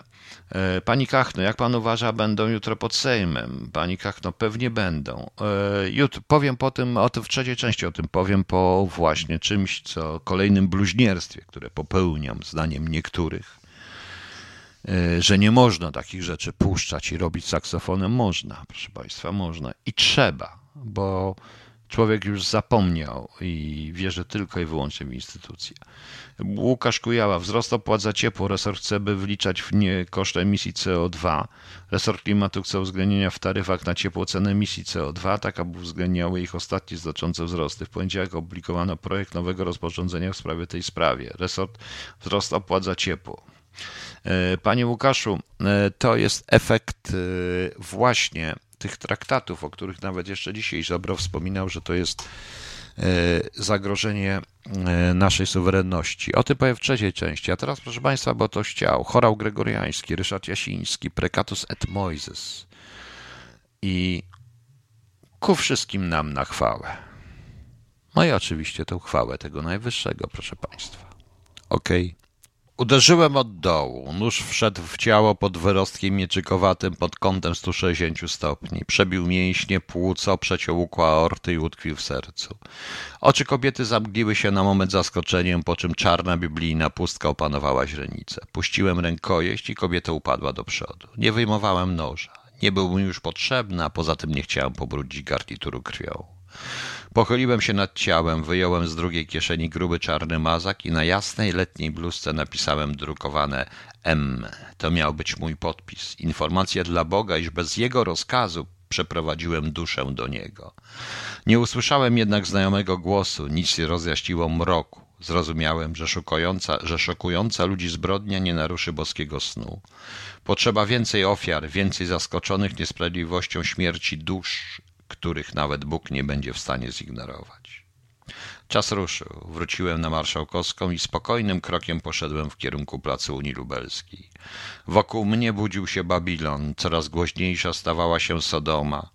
E, pani Kachno, jak pan uważa, będą jutro pod Sejmem? Pani Kachno, pewnie będą. E, jutro, powiem po tym, o tym w trzeciej części o tym powiem, po właśnie czymś, co kolejnym bluźnierstwie, które popełniam, zdaniem niektórych, e, że nie można takich rzeczy puszczać i robić saksofonem. Można, proszę państwa, można i trzeba, bo człowiek już zapomniał i wierzy tylko i wyłącznie w instytucje. Łukasz Kujała, wzrost opłat za ciepło. Resort chce, by wliczać w nie koszt emisji CO2. Resort klimatu chce uwzględnienia w taryfach na ciepło cen emisji CO2, tak aby uwzględniały ich ostatnie znaczące wzrosty. W poniedziałek opublikowano projekt nowego rozporządzenia w sprawie tej sprawie. Resort wzrost opłat za ciepło. E, panie Łukaszu, e, to jest efekt e, właśnie tych traktatów, o których nawet jeszcze dzisiaj Żabro wspominał, że to jest zagrożenie e, naszej suwerenności. O tym powiem w trzeciej części. A teraz, proszę Państwa, bo to chciał. Chorał gregoriański, Ryszard Jasiński, Precatus et Moises. I ku wszystkim nam na chwałę. No i oczywiście tę chwałę tego Najwyższego, proszę Państwa. Okej. Okay. Uderzyłem od dołu. Nóż wszedł w ciało pod wyrostkiem mieczykowatym pod kątem 160 stopni. Przebił mięśnie, płuco, przeciął ukła aorty i utkwił w sercu. Oczy kobiety zamgliły się na moment zaskoczeniem, po czym czarna biblijna pustka opanowała źrenicę. Puściłem rękojeść i kobieta upadła do przodu. Nie wyjmowałem noża. Nie był mi już potrzebny, a poza tym nie chciałem pobrudzić garnituru krwią. Pochyliłem się nad ciałem, wyjąłem z drugiej kieszeni gruby czarny mazak i na jasnej letniej bluzce napisałem drukowane M. To miał być mój podpis. Informacja dla Boga, iż bez jego rozkazu przeprowadziłem duszę do niego. Nie usłyszałem jednak znajomego głosu, nic nie rozjaśniło mroku. Zrozumiałem, że, szukująca, że szokująca ludzi zbrodnia nie naruszy boskiego snu. Potrzeba więcej ofiar, więcej zaskoczonych niesprawiedliwością śmierci dusz których nawet Bóg nie będzie w stanie zignorować. Czas ruszył. Wróciłem na Marszałkowską i spokojnym krokiem poszedłem w kierunku placu Unii Lubelskiej. Wokół mnie budził się Babilon, coraz głośniejsza stawała się Sodoma.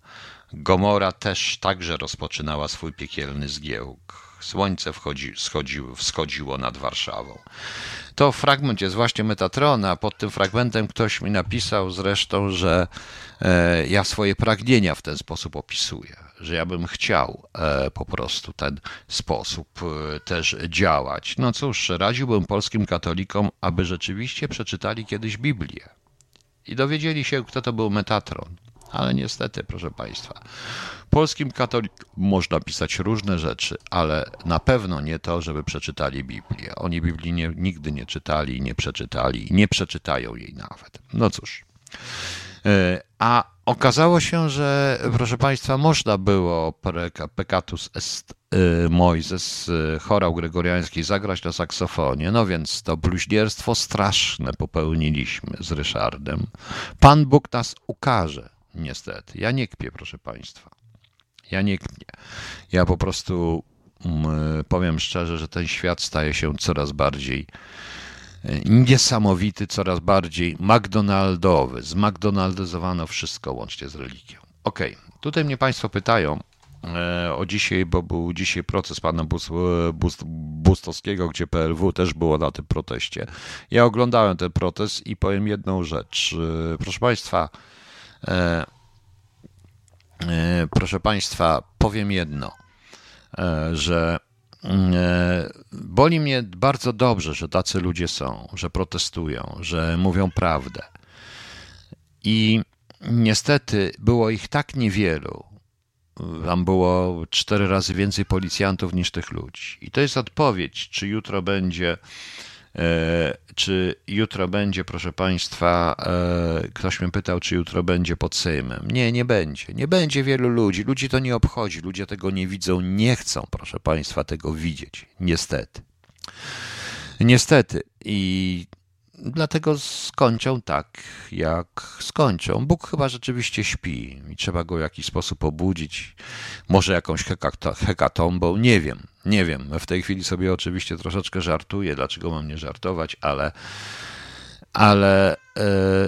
Gomora też także rozpoczynała swój piekielny zgiełk. Słońce wchodzi, schodziło, wschodziło nad Warszawą. To fragment jest właśnie Metatrona, pod tym fragmentem ktoś mi napisał zresztą, że e, ja swoje pragnienia w ten sposób opisuję, że ja bym chciał e, po prostu ten sposób e, też działać. No cóż, radziłbym polskim katolikom, aby rzeczywiście przeczytali kiedyś Biblię i dowiedzieli się, kto to był Metatron. Ale niestety, proszę Państwa, polskim katolikom można pisać różne rzeczy, ale na pewno nie to, żeby przeczytali Biblię. Oni Biblii nie, nigdy nie czytali, nie przeczytali nie przeczytają jej nawet. No cóż. E, a okazało się, że proszę Państwa, można było Peccatus est e, Moises, e, chorał gregoriański, zagrać na saksofonie. No więc to bluźnierstwo straszne popełniliśmy z Ryszardem. Pan Bóg nas ukaże, niestety. Ja nie kpię, proszę Państwa. Ja nie kpię. Ja po prostu mm, powiem szczerze, że ten świat staje się coraz bardziej e, niesamowity, coraz bardziej McDonaldowy. Zmcdonaldyzowano wszystko łącznie z religią. Okej, okay. tutaj mnie Państwo pytają e, o dzisiaj, bo był dzisiaj proces pana Bus, Bus, Bustowskiego, gdzie PLW też było na tym proteście. Ja oglądałem ten protest i powiem jedną rzecz. E, proszę Państwa, E, proszę Państwa, powiem jedno, e, że e, boli mnie bardzo dobrze, że tacy ludzie są, że protestują, że mówią prawdę. I niestety było ich tak niewielu. Tam było cztery razy więcej policjantów niż tych ludzi. I to jest odpowiedź, czy jutro będzie E, czy jutro będzie, proszę Państwa, e, ktoś mnie pytał, czy jutro będzie pod Sejmem. Nie, nie będzie. Nie będzie wielu ludzi. Ludzi to nie obchodzi. Ludzie tego nie widzą, nie chcą, proszę Państwa, tego widzieć. Niestety. Niestety. I dlatego skończą tak, jak skończą. Bóg chyba rzeczywiście śpi i trzeba go w jakiś sposób obudzić. Może jakąś hekatombą, nie wiem. Nie wiem. W tej chwili sobie oczywiście troszeczkę żartuję, dlaczego mam nie żartować, ale, ale e,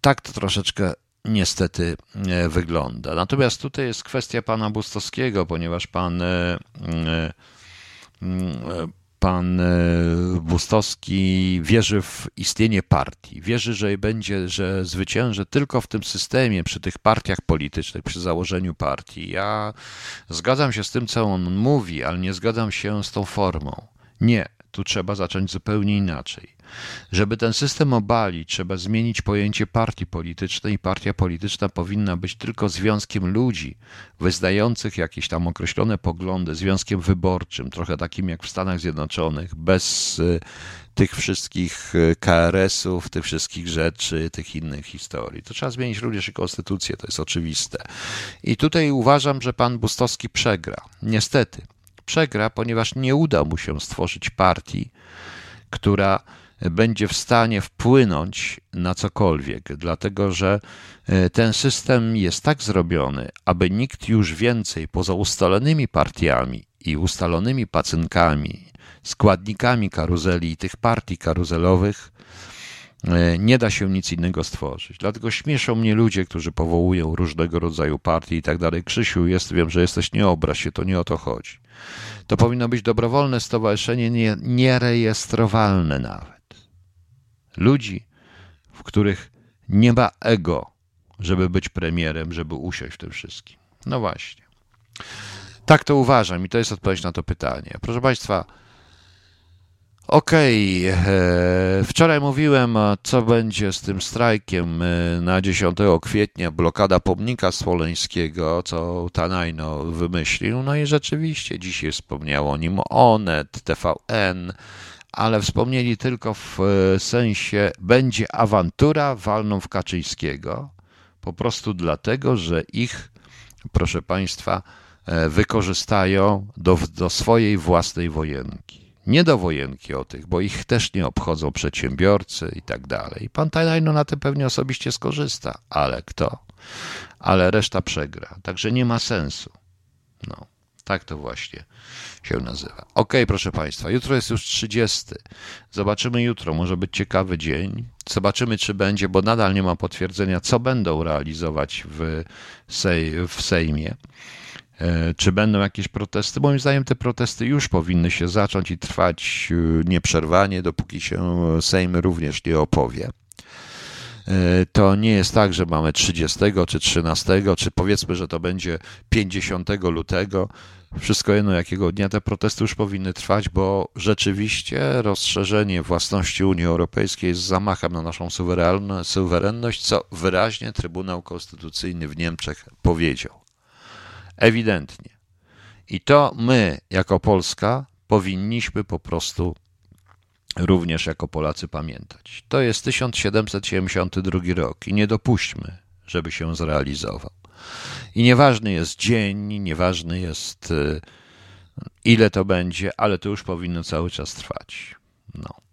tak to troszeczkę niestety e, wygląda. Natomiast tutaj jest kwestia pana Bustowskiego, ponieważ pan e, pan Bustowski wierzy w istnienie partii. Wierzy, że będzie, że zwycięży tylko w tym systemie, przy tych partiach politycznych, przy założeniu partii. Ja zgadzam się z tym, co on mówi, ale nie zgadzam się z tą formą. Nie, tu trzeba zacząć zupełnie inaczej. Żeby ten system obalić, trzeba zmienić pojęcie partii politycznej i partia polityczna powinna być tylko związkiem ludzi wyznających jakieś tam określone poglądy, związkiem wyborczym, trochę takim jak w Stanach Zjednoczonych, bez y, tych wszystkich y, KRS-ów, tych wszystkich rzeczy, tych innych historii. To trzeba zmienić również i konstytucję, to jest oczywiste. I tutaj uważam, że pan Bustowski przegra. Niestety, przegra, ponieważ nie uda mu się stworzyć partii, która będzie w stanie wpłynąć na cokolwiek, dlatego że e, ten system jest tak zrobiony, aby nikt już więcej poza ustalonymi partiami i ustalonymi pacynkami, składnikami karuzeli i tych partii karuzelowych nie da się nic innego stworzyć. Dlatego śmieszą mnie ludzie, którzy powołują różnego rodzaju partie i tak dalej. Krzysiu, jest, wiem, że jesteś, nie obraź się, to nie o to chodzi. To powinno być dobrowolne stowarzyszenie, nie, nierejestrowalne nawet. Ludzi, w których nie ma ego, żeby być premierem, żeby usiąść w tym wszystkim. No właśnie. Tak to uważam i to jest odpowiedź na to pytanie. Proszę Państwa, okej, okay. E, wczoraj mówiłem, co będzie z tym strajkiem e, na 10 kwietnia, blokada pomnika smoleńskiego, co Tanajno wymyślił. No i rzeczywiście dzisiaj wspomniało o nim Onet, TVN, ale wspomnieli tylko w e, sensie będzie awantura, walną w Kaczyńskiego. Po prostu dlatego, że ich, proszę Państwa, wykorzystają do, do swojej własnej wojenki. Nie do wojenki o tych, bo ich też nie obchodzą przedsiębiorcy i tak dalej. Pan Tajnajno na tym pewnie osobiście skorzysta, ale kto? Ale reszta przegra. Także nie ma sensu. No, tak to właśnie się nazywa. Ok, proszę Państwa, jutro jest już 30. Zobaczymy jutro, może być ciekawy dzień. Zobaczymy, czy będzie, bo nadal nie ma potwierdzenia, co będą realizować w, sej, w Sejmie. E, czy będą jakieś protesty? Moim zdaniem te protesty już powinny się zacząć i trwać e, nieprzerwanie, dopóki się Sejm również nie opowie. E, to nie jest tak, że mamy 30 czy 13, czy powiedzmy, że to będzie 50 lutego wszystko jedno jakiego dnia te protesty już powinny trwać, bo rzeczywiście rozszerzenie własności Unii Europejskiej jest zamachem na naszą suwerenność, co wyraźnie Trybunał Konstytucyjny w Niemczech powiedział. Ewidentnie. I to my, jako Polska, powinniśmy po prostu również jako Polacy pamiętać. To jest 1772 rok i nie dopuśćmy, żeby się zrealizował. I nieważny jest dzień, nieważny jest y, ile to będzie, ale to już powinno cały czas trwać. No.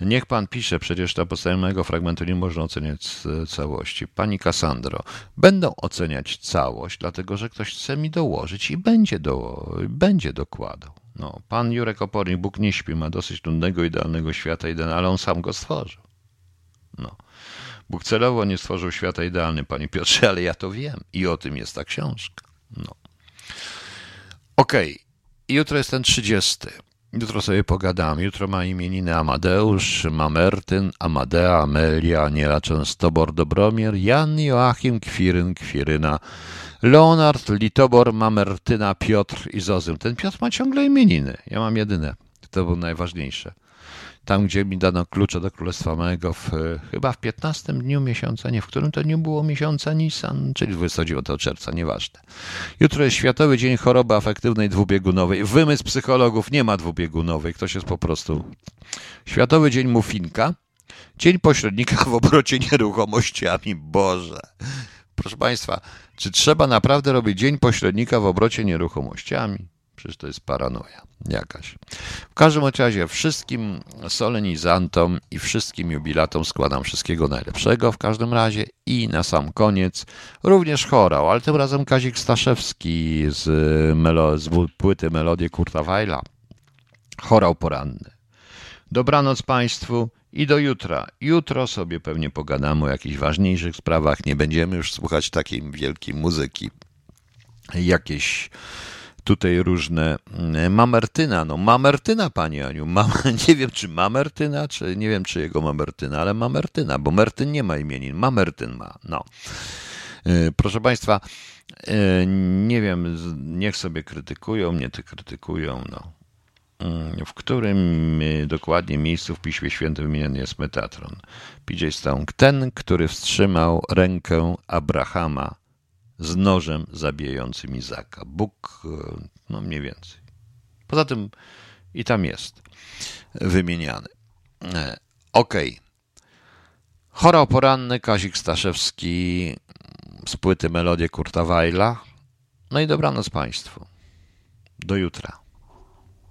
Niech pan pisze, przecież na podstawie mojego fragmentu nie można oceniać całości. Pani Kassandro, będą oceniać całość, dlatego że ktoś chce mi dołożyć i będzie, do, będzie dokładał. No, pan Jurek Opornik, Bóg nie śpi, ma dosyć trudnego, idealnego świata, ale on sam go stworzył. No. Bóg celowo nie stworzył świata idealny, panie Piotrze, ale ja to wiem i o tym jest ta książka. No. Okej, okay. jutro jest ten 30. Jutro sobie pogadamy. Jutro ma imieniny Amadeusz, Mamertyn, Amadea, Amelia, Aniela Częstobor, Dobromir, Jan, Joachim, Kwiryn, Kwiryna, Leonard, Litobor, Mamertyna, Piotr i Zozym. Ten Piotr ma ciągle imieniny. Ja mam jedyne. To było najważniejsze tam gdzie mi dano klucze do Królestwa Małego, w, chyba w 15 dniu miesiąca, nie w którym to nie było miesiąca Nisan, czyli 29 czerwca, nieważne. Jutro jest Światowy Dzień Choroby Afektywnej Dwubiegunowej. Wymysł psychologów nie ma dwubiegunowej, ktoś jest po prostu... Światowy Dzień Mufinka, Dzień Pośrednika w obrocie nieruchomościami. Boże. Proszę Państwa, czy trzeba naprawdę robić Dzień Pośrednika w obrocie nieruchomościami? Przecież to jest paranoja jakaś. W każdym razie wszystkim solenizantom i wszystkim jubilatom składam wszystkiego najlepszego w każdym razie i na sam koniec również chorał, ale tym razem Kazik Staszewski z, melo, z płyty Melodie Kurta Weila. Chorał poranny. Dobranoc Państwu i do jutra. Jutro sobie pewnie pogadamy o jakichś ważniejszych sprawach. Nie będziemy już słuchać takiej wielkiej muzyki. Jakieś tutaj różne. Mm, mamertyna, no mamertyna, pani Aniu. Mam, nie wiem, czy mamertyna, czy nie wiem, czy jego mamertyna, ale mamertyna, bo Mertyn nie ma imienin, mamertyn ma, no. Y, proszę Państwa, y, nie wiem, niech sobie krytykują, mnie ty krytykują, no. Y, w którym dokładnie miejscu w Piśmie Świętym wymieniony jest Metatron? PJ Stone, ten, który wstrzymał rękę Abrahama z nożem zabijającym Izaka. Bóg, e, no mniej więcej. Poza tym i tam jest wymieniany. E, okej. Okay. Chorał poranny Kazik Staszewski z płyty Melodie Kurta Weila. No i dobranoc Państwu. Do jutra.